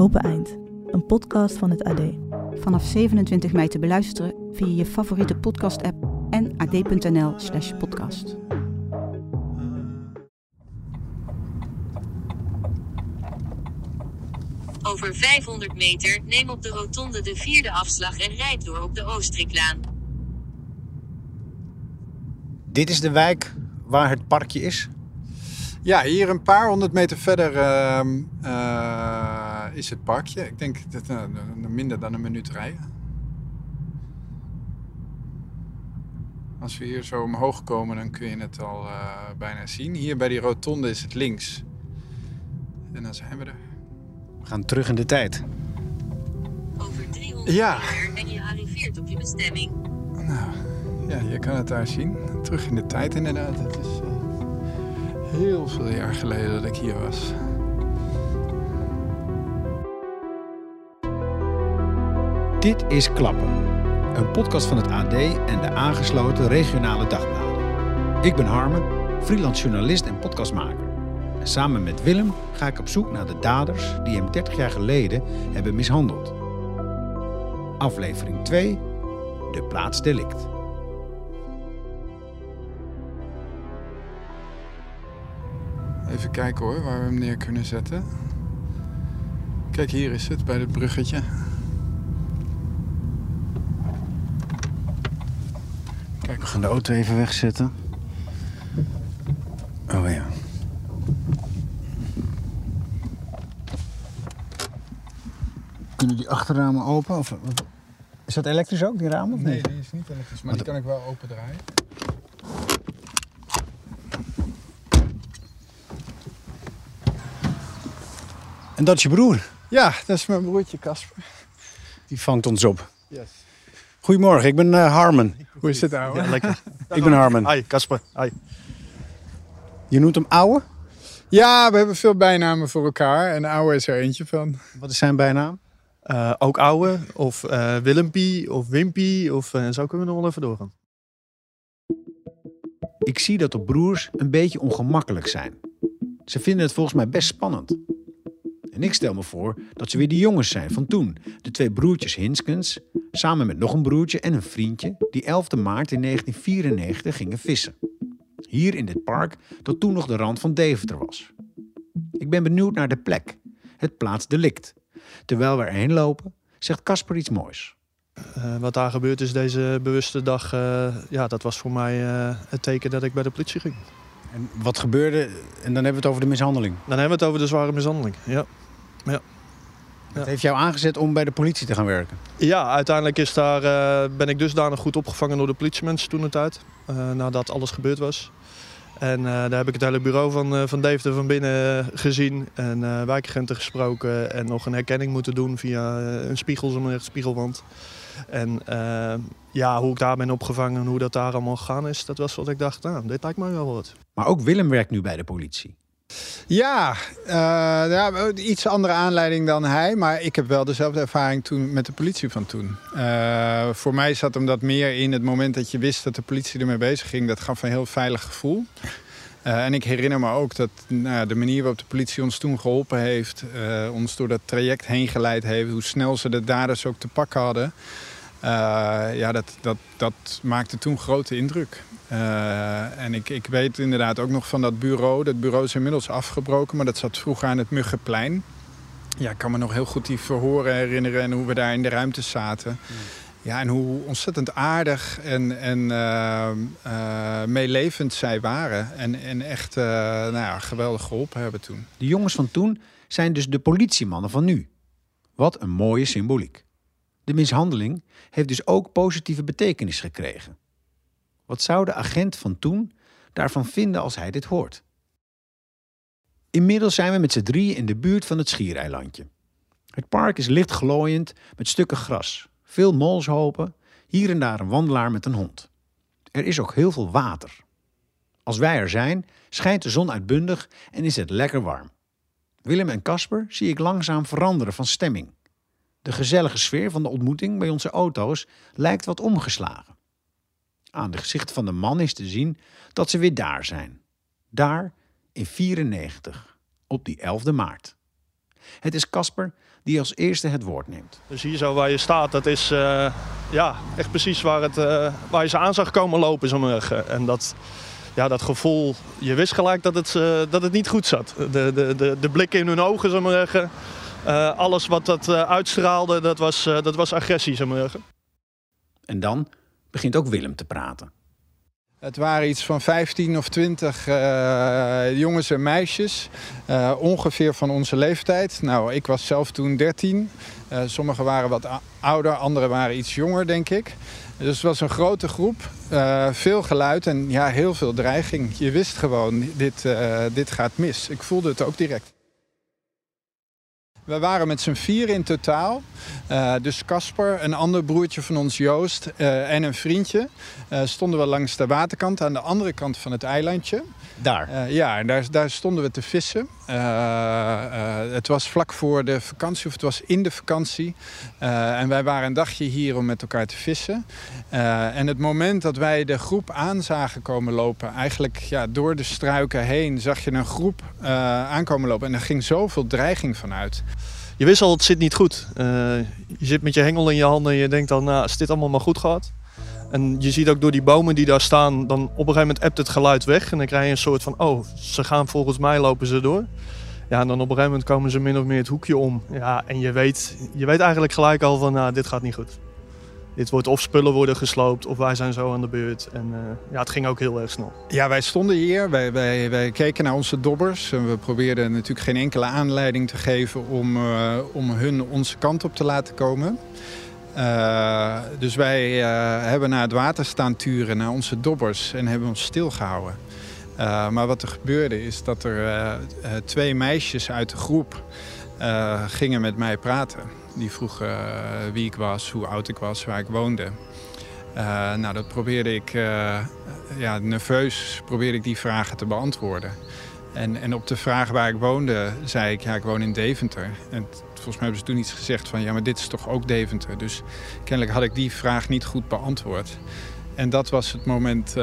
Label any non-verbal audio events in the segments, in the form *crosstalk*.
Open Eind, een podcast van het AD. Vanaf 27 mei te beluisteren via je favoriete podcast-app en ad.nl/slash podcast. Over 500 meter neem op de rotonde de vierde afslag en rijd door op de Oostriklaan. Dit is de wijk waar het parkje is. Ja, hier een paar honderd meter verder ehm, eh, is het parkje. Ik denk dat uh, minder dan een minuut rijden. Als we hier zo omhoog komen, dan kun je het al uh, bijna zien. Hier bij die rotonde is het links. En dan zijn we er. We gaan terug in de tijd. Over 300 Ja. meter en je arriveert op je bestemming. Nou, ja, je kan het daar zien. Terug in de tijd inderdaad. Het is eh, heel veel jaar geleden dat ik hier was. Dit is Klappen. Een podcast van het AD en de aangesloten regionale dagbladen. Ik ben Harmen, freelance journalist en podcastmaker. En samen met Willem ga ik op zoek naar de daders die hem 30 jaar geleden hebben mishandeld. Aflevering 2. De plaatsdelict. Even kijken hoor, waar we hem neer kunnen zetten. Kijk, hier is het, bij het bruggetje. Kijk, We gaan de auto even wegzetten. Oh ja. Kunnen die achterramen open? Of, wat- is dat elektrisch ook, die ramen? Of Nee, niet? die is niet elektrisch, maar die kan ik wel open draaien. En dat is je broer. Ja, dat is mijn broertje Casper. Die vangt ons op. Yes. Goedemorgen, ik ben eh, Harmen. Hoe is het ouwe? Ja, lekker. *laughs* Ik ben Harmen. Hi, Casper. Hi. Je noemt hem Ouwe. Ja, we hebben veel bijnamen voor elkaar en ouwe is er eentje van. Wat is zijn bijnaam? Eh, ook ouwe, of eh Willempie, of Wimpie, of eh, zo kunnen we nog wel even doorgaan. Ik zie dat de broers een beetje ongemakkelijk zijn. Ze vinden het volgens mij best spannend. En ik stel me voor dat ze weer die jongens zijn van toen. De twee broertjes Hinskens, samen met nog een broertje en een vriendje, die 11 maart in 1994 gingen vissen. Hier in dit park dat toen nog de rand van Deventer was. Ik ben benieuwd naar de plek, het plaatsdelict. Terwijl we erheen lopen, zegt Casper iets moois. Eh, wat daar gebeurd is deze bewuste dag, eh, ja, dat was voor mij eh, het teken dat ik bij de politie ging. En wat gebeurde, en dan hebben we het over de mishandeling. Dan hebben we het over de zware mishandeling. Ja. Het heeft jou aangezet om bij de politie te gaan werken. Ja, uiteindelijk is daar, eh, ben ik dusdanig goed opgevangen door de politiemensen toen het uit. eh, nadat alles gebeurd was. En eh, daar heb ik het hele bureau van, van Deventer van binnen gezien. En wijkagenten gesproken. En nog een herkenning moeten doen via een spiegel, zo'n spiegelwand. En ja, hoe ik daar ben opgevangen en hoe dat daar allemaal gegaan is. Dat was wat ik dacht, nou, dit lijkt me wel wat. Maar ook Willem werkt nu bij de politie. Ja, eh, ja, iets andere aanleiding dan hij. Maar ik heb wel dezelfde ervaring toen met de politie van toen. Eh, voor mij zat hem dat meer in het moment dat je wist dat de politie ermee bezig ging. Dat gaf een heel veilig gevoel. Eh, en ik herinner me ook dat nou, de manier waarop de politie ons toen geholpen heeft, ons door dat traject heen geleid heeft, hoe snel ze de daders ook te pakken hadden. Eh, ja, dat, dat, dat maakte toen grote indruk. Eh, en ik, ik weet inderdaad ook nog van dat bureau. Dat bureau is inmiddels afgebroken, maar dat zat vroeger aan het Muggenplein. Ja, ik kan me nog heel goed die verhoren herinneren en hoe we daar in de ruimte zaten. Ja, en hoe ontzettend aardig en, en eh, meelevend zij waren. En, en echt nou ja, geweldig geholpen hebben toen. De jongens van toen zijn dus de politiemannen van nu. Wat een mooie symboliek. De mishandeling heeft dus ook positieve betekenis gekregen. Wat zou de agent van toen daarvan vinden als hij dit hoort? Inmiddels zijn we met z'n drieën in de buurt van het schiereilandje. Het park is licht glooiend met stukken gras, veel molshopen, hier en daar een wandelaar met een hond. Er is ook heel veel water. Als wij er zijn, schijnt de zon uitbundig en is het lekker warm. Willem en Casper zie ik langzaam veranderen van stemming. De gezellige sfeer van de ontmoeting bij onze auto's lijkt wat omgeslagen. Aan de gezicht van de man is te zien dat ze weer daar zijn. Daar in 94, op die 11e maart. Het is Casper die als eerste het woord neemt. Dus hier zo waar je staat, dat is eh, ja, echt precies waar, het, eh, waar je ze aan zag komen lopen. Zo. En dat, ja, dat gevoel, je wist gelijk dat het, eh, dat het niet goed zat. De, de, de, de blik in hun ogen, zo Eh, alles wat dat eh, uitstraalde, dat was, eh, dat was agressie, zo maar. En dan begint ook Willem te praten. Het waren iets van 15 of 20 eh, jongens en meisjes, eh, ongeveer van onze leeftijd. Nou, ik was zelf toen 13. Eh, sommigen waren wat ouder, anderen waren iets jonger, denk ik. Dus het was een grote groep, eh, veel geluid en ja, heel veel dreiging. Je wist gewoon, dit, eh, dit gaat mis. Ik voelde het ook direct. We waren met z'n vier in totaal. Eh, dus Casper, een ander broertje van ons Joost eh, en een vriendje. eh, stonden we langs de waterkant aan de andere kant van het eilandje. Daar. Ja, en daar, daar stonden we te vissen. Het was vlak voor de vakantie, of het was in de vakantie. En wij waren een dagje hier om met elkaar te vissen. En het moment dat wij de groep aan zagen komen lopen, eigenlijk ja, door de struiken heen, zag je een groep aankomen lopen. En er ging zoveel dreiging vanuit. Je wist al, het zit niet goed. Eh, je zit met je hengel in je handen en je denkt dan, nou, is dit allemaal maar goed gehad? En je ziet ook door die bomen die daar staan, dan op een gegeven moment ebt het geluid weg. En dan krijg je een soort van, oh, ze gaan volgens mij lopen ze door. Ja, en dan op een gegeven moment komen ze min of meer het hoekje om. Ja, en je weet, je weet eigenlijk gelijk al van, nou, dit gaat niet goed. Dit wordt of spullen worden gesloopt, of wij zijn zo aan de beurt. En eh, ja, het ging ook heel erg snel. Ja, wij stonden hier, wij, wij, keken naar onze dobbers. En we probeerden natuurlijk geen enkele aanleiding te geven om, eh, om hun onze kant op te laten komen. Eh, dus wij hebben naar het water staan turen, naar onze dobbers en hebben ons stilgehouden. Eh, maar wat er gebeurde is dat er twee meisjes uit de groep gingen met mij praten. Die vroegen eh, wie ik was, hoe oud ik was, waar ik woonde. Eh, nou, dat probeerde ik, eh, ja, nerveus probeerde ik die vragen te beantwoorden. En, en op de vraag waar ik woonde, zei ik, ja, ik woon in Deventer. En volgens mij hebben ze toen iets gezegd van, ja, maar dit is toch ook Deventer? Dus kennelijk had ik die vraag niet goed beantwoord. En dat was het moment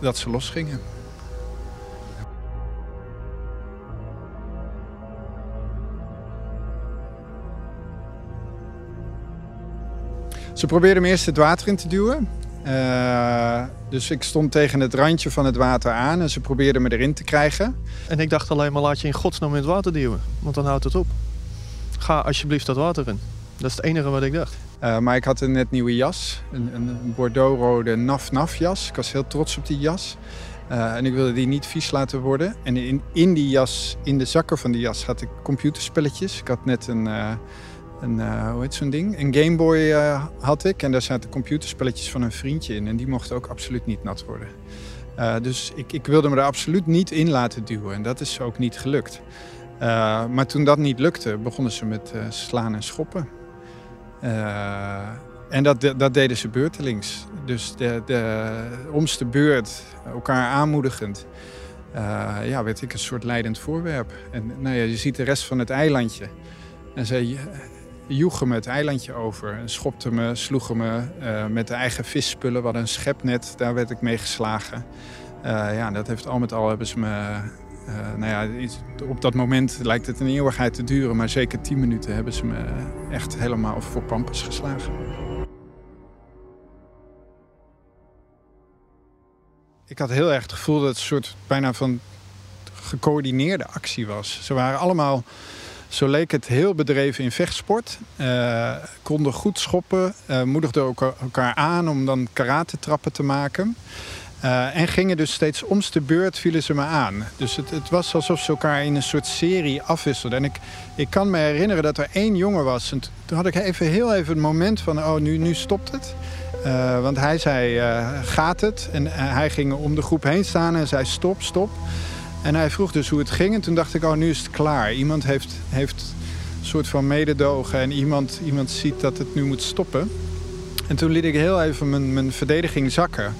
dat ze losgingen. Ze probeerden me eerst het water in te duwen. Eh, dus ik stond tegen het randje van het water aan en ze probeerden me erin te krijgen. En ik dacht alleen maar, laat je in godsnaam in het water duwen. Want dan houdt het op. Ga alsjeblieft dat water in. Dat is het enige wat ik dacht. Eh, maar ik had een net nieuwe jas, een, een Bordeaux-rode naf-naf jas. Ik was heel trots op die jas. Eh, en ik wilde die niet vies laten worden. En in, in die jas, in de zakken van die jas, had ik computerspelletjes. Ik had net een, een eh, hoe heet zo'n ding? Een Game Boy eh, had ik. En daar zaten computerspelletjes van een vriendje in. En die mochten ook absoluut niet nat worden. Eh, dus ik, ik wilde me er absoluut niet in laten duwen. En dat is ook niet gelukt. Maar toen dat niet lukte, begonnen ze met slaan en schoppen. En dat, dat deden ze beurtelings. Dus de, de, omste beurt, elkaar aanmoedigend, ja, werd ik een soort leidend voorwerp. En nou ja, je ziet de rest van het eilandje. En ze eh, joegen me het eilandje over. En schopten me, sloegen me eh, met de eigen visspullen. Hadden een schepnet, daar werd ik mee geslagen. Eh, ja, dat heeft al met al hebben ze me... eh, nou ja, iets- op dat moment lijkt het een eeuwigheid te duren, maar zeker tien minuten hebben ze me echt helemaal voor pampers geslagen. Ik had heel erg het gevoel dat het een soort bijna van gecoördineerde actie was. Ze waren allemaal, zo leek het, heel bedreven in vechtsport. Eh, konden goed schoppen, eh, moedigden elkaar, aan om dan karate-trappen te maken. Eh, en gingen dus steeds om's de beurt vielen ze me aan. Dus het, het was alsof ze elkaar in een soort serie afwisselden. En ik, ik kan me herinneren dat er één jongen was. En toen had ik even heel even het moment van, oh, nu, nu stopt het. Want hij zei, gaat het? En hij ging om de groep heen staan en zei, stop, stop. En hij vroeg dus hoe het ging. En toen dacht ik, oh, nu is het klaar. Iemand heeft, heeft een soort van mededogen. En iemand, iemand ziet dat het nu moet stoppen. En toen liet ik heel even mijn, mijn verdediging zakken.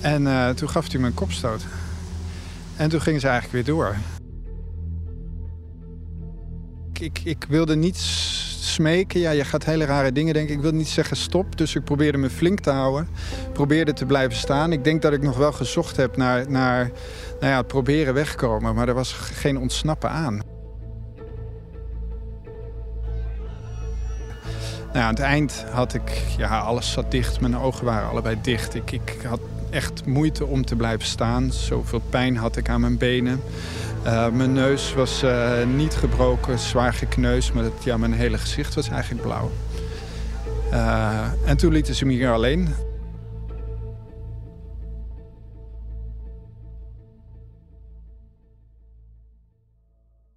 En uh, toen gaf hij me een kopstoot. En toen gingen ze eigenlijk weer door. Ik, ik, wilde niet smeken. Ja, je gaat hele rare dingen denken. Ik wilde niet zeggen stop. Dus ik probeerde me flink te houden. Probeerde te blijven staan. Ik denk dat ik nog wel gezocht heb naar, naar nou ja, het proberen wegkomen. Maar er was geen ontsnappen aan. Nou, aan het eind had ik, ja, alles zat dicht. Mijn ogen waren allebei dicht. Ik, ik had echt moeite om te blijven staan. Zoveel pijn had ik aan mijn benen. Uh, mijn neus was uh, niet gebroken, zwaar gekneusd, maar het, ja, mijn hele gezicht was eigenlijk blauw. Uh, en toen lieten ze me hier alleen.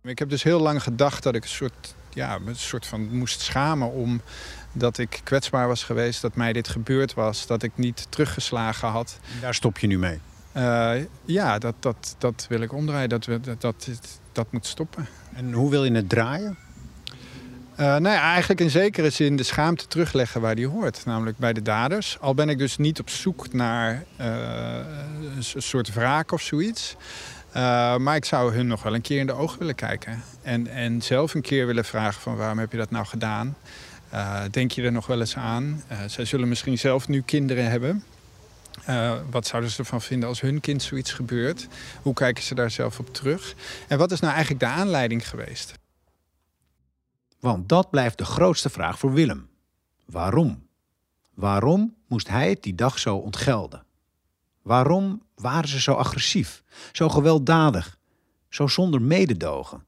Ik heb dus heel lang gedacht dat ik een soort, ja, een soort van moest schamen om dat ik kwetsbaar was geweest, dat mij dit gebeurd was, dat ik niet teruggeslagen had. Daar stop je nu mee? Uh, ja, dat, dat, dat wil ik omdraaien. Dat, dat, dat, dat moet stoppen. En hoe wil je het draaien? Uh, nou ja, eigenlijk in zekere zin de schaamte terugleggen waar die hoort. Namelijk bij de daders. Al ben ik dus niet op zoek naar uh, een soort wraak of zoiets. Uh, maar ik zou hun nog wel een keer in de ogen willen kijken. En, en zelf een keer willen vragen van waarom heb je dat nou gedaan? Uh, denk je er nog wel eens aan? Uh, zij zullen misschien zelf nu kinderen hebben. wat zouden ze ervan vinden als hun kind zoiets gebeurt? Hoe kijken ze daar zelf op terug? En wat is nou eigenlijk de aanleiding geweest? Want dat blijft de grootste vraag voor Willem. Waarom? Waarom moest hij het die dag zo ontgelden? Waarom waren ze zo agressief, zo gewelddadig, zo zonder mededogen?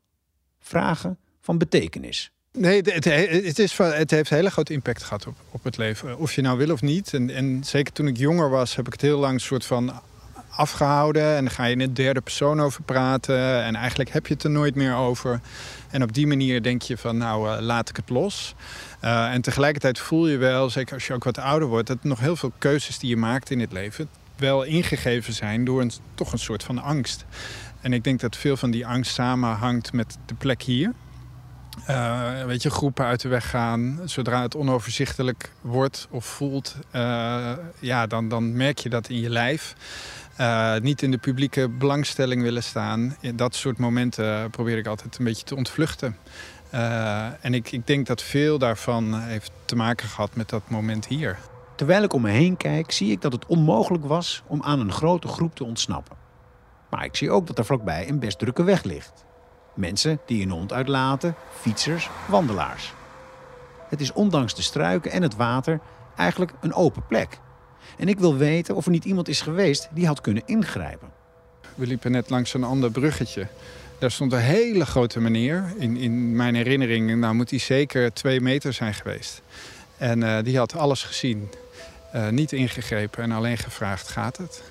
Vragen van betekenis. Nee, het, het, is, het heeft een hele grote impact gehad op, op het leven. Of je nou wil of niet. En, en zeker toen ik jonger was, heb ik het heel lang soort van afgehouden. En dan ga je in de derde persoon over praten. En eigenlijk heb je het er nooit meer over. En op die manier denk je van, nou, uh, laat ik het los. Uh, en tegelijkertijd voel je wel, zeker als je ook wat ouder wordt... dat nog heel veel keuzes die je maakt in het leven... wel ingegeven zijn door een, toch een soort van angst. En ik denk dat veel van die angst samenhangt met de plek hier... Uh, weet je, groepen uit de weg gaan. Zodra het onoverzichtelijk wordt of voelt, uh, ja, dan, dan merk je dat in je lijf. Uh, niet in de publieke belangstelling willen staan. Dat soort momenten probeer ik altijd een beetje te ontvluchten. en ik, ik denk dat veel daarvan heeft te maken gehad met dat moment hier. Terwijl ik om me heen kijk, zie ik dat het onmogelijk was om aan een grote groep te ontsnappen. Maar ik zie ook dat er vlakbij een best drukke weg ligt. Mensen die een hond uitlaten, fietsers, wandelaars. Het is ondanks de struiken en het water eigenlijk een open plek. En ik wil weten of er niet iemand is geweest die had kunnen ingrijpen. We liepen net langs een ander bruggetje. Daar stond een hele grote meneer. In, in mijn herinnering nou, moet hij zeker twee meter zijn geweest. En uh, die had alles gezien. Uh, niet ingegrepen en alleen gevraagd, gaat het?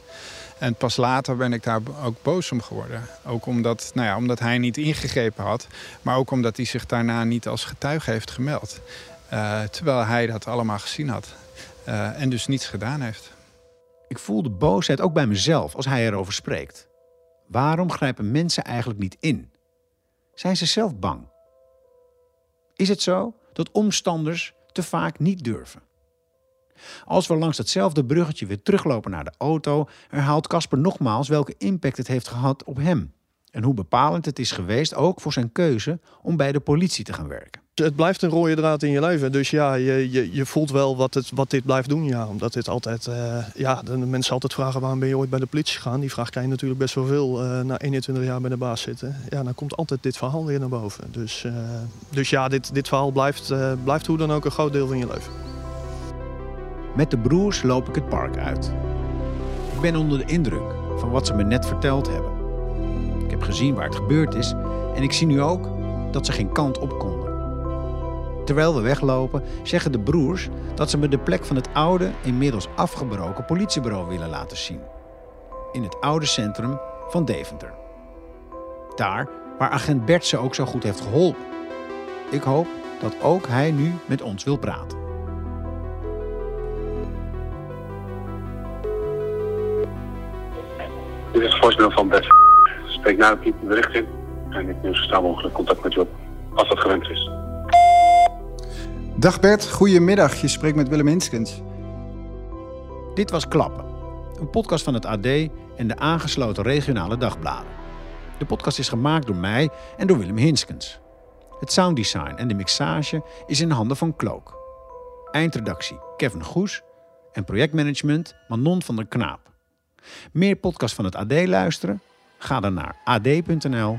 En pas later ben ik daar ook boos om geworden. Ook omdat, nou ja, omdat hij niet ingegrepen had. Maar ook omdat hij zich daarna niet als getuige heeft gemeld. Uh, terwijl hij dat allemaal gezien had. Uh, en dus niets gedaan heeft. Ik voel de boosheid ook bij mezelf als hij erover spreekt. Waarom grijpen mensen eigenlijk niet in? Zijn ze zelf bang? Is het zo dat omstanders te vaak niet durven? Als we langs datzelfde bruggetje weer teruglopen naar de auto, herhaalt Casper nogmaals welke impact het heeft gehad op hem. En hoe bepalend het is geweest ook voor zijn keuze om bij de politie te gaan werken. Het blijft een rode draad in je leven. Dus ja, je, je, je voelt wel wat, het, wat dit blijft doen. Ja, omdat dit altijd, uh, ja, de mensen altijd vragen waarom ben je ooit bij de politie gegaan. Die vraag krijg je natuurlijk best wel veel uh, na 21 jaar bij de baas zitten. Ja, dan komt altijd dit verhaal weer naar boven. Dus, uh, dus ja, dit, dit verhaal blijft, blijft hoe dan ook een groot deel van je leven. Met de broers loop ik het park uit. Ik ben onder de indruk van wat ze me net verteld hebben. Ik heb gezien waar het gebeurd is en ik zie nu ook dat ze geen kant op konden. Terwijl we weglopen, zeggen de broers dat ze me de plek van het oude, inmiddels afgebroken politiebureau willen laten zien. In het oude centrum van Deventer. Daar waar agent Bert ze ook zo goed heeft geholpen. Ik hoop dat ook hij nu met ons wil praten. Dit is het voorstel van Bert. spreek na de piep de bericht in. En ik neem zo snel mogelijk contact met u op, als dat gewenst is. Dag Bert, goedemiddag. Je spreekt met Willem Hinskens. Dit was Klappen, een podcast van het AD en de aangesloten regionale dagbladen. De podcast is gemaakt door mij en door Willem Hinskens. Het sounddesign en de mixage is in handen van Klook. Eindredactie Kevin Goes en projectmanagement Manon van der Knaap. Meer podcasts van het AD luisteren? Ga dan naar ad.nl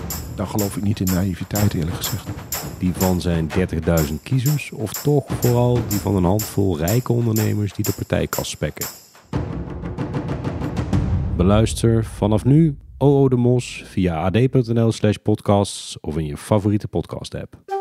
Geloof ik niet in naïviteit eerlijk gezegd. Die van zijn 30.000 kiezers of toch vooral die van een handvol rijke ondernemers die de partijkas spekken. Beluister vanaf nu OO de Mos via ad.nl slash podcasts of in je favoriete podcast app.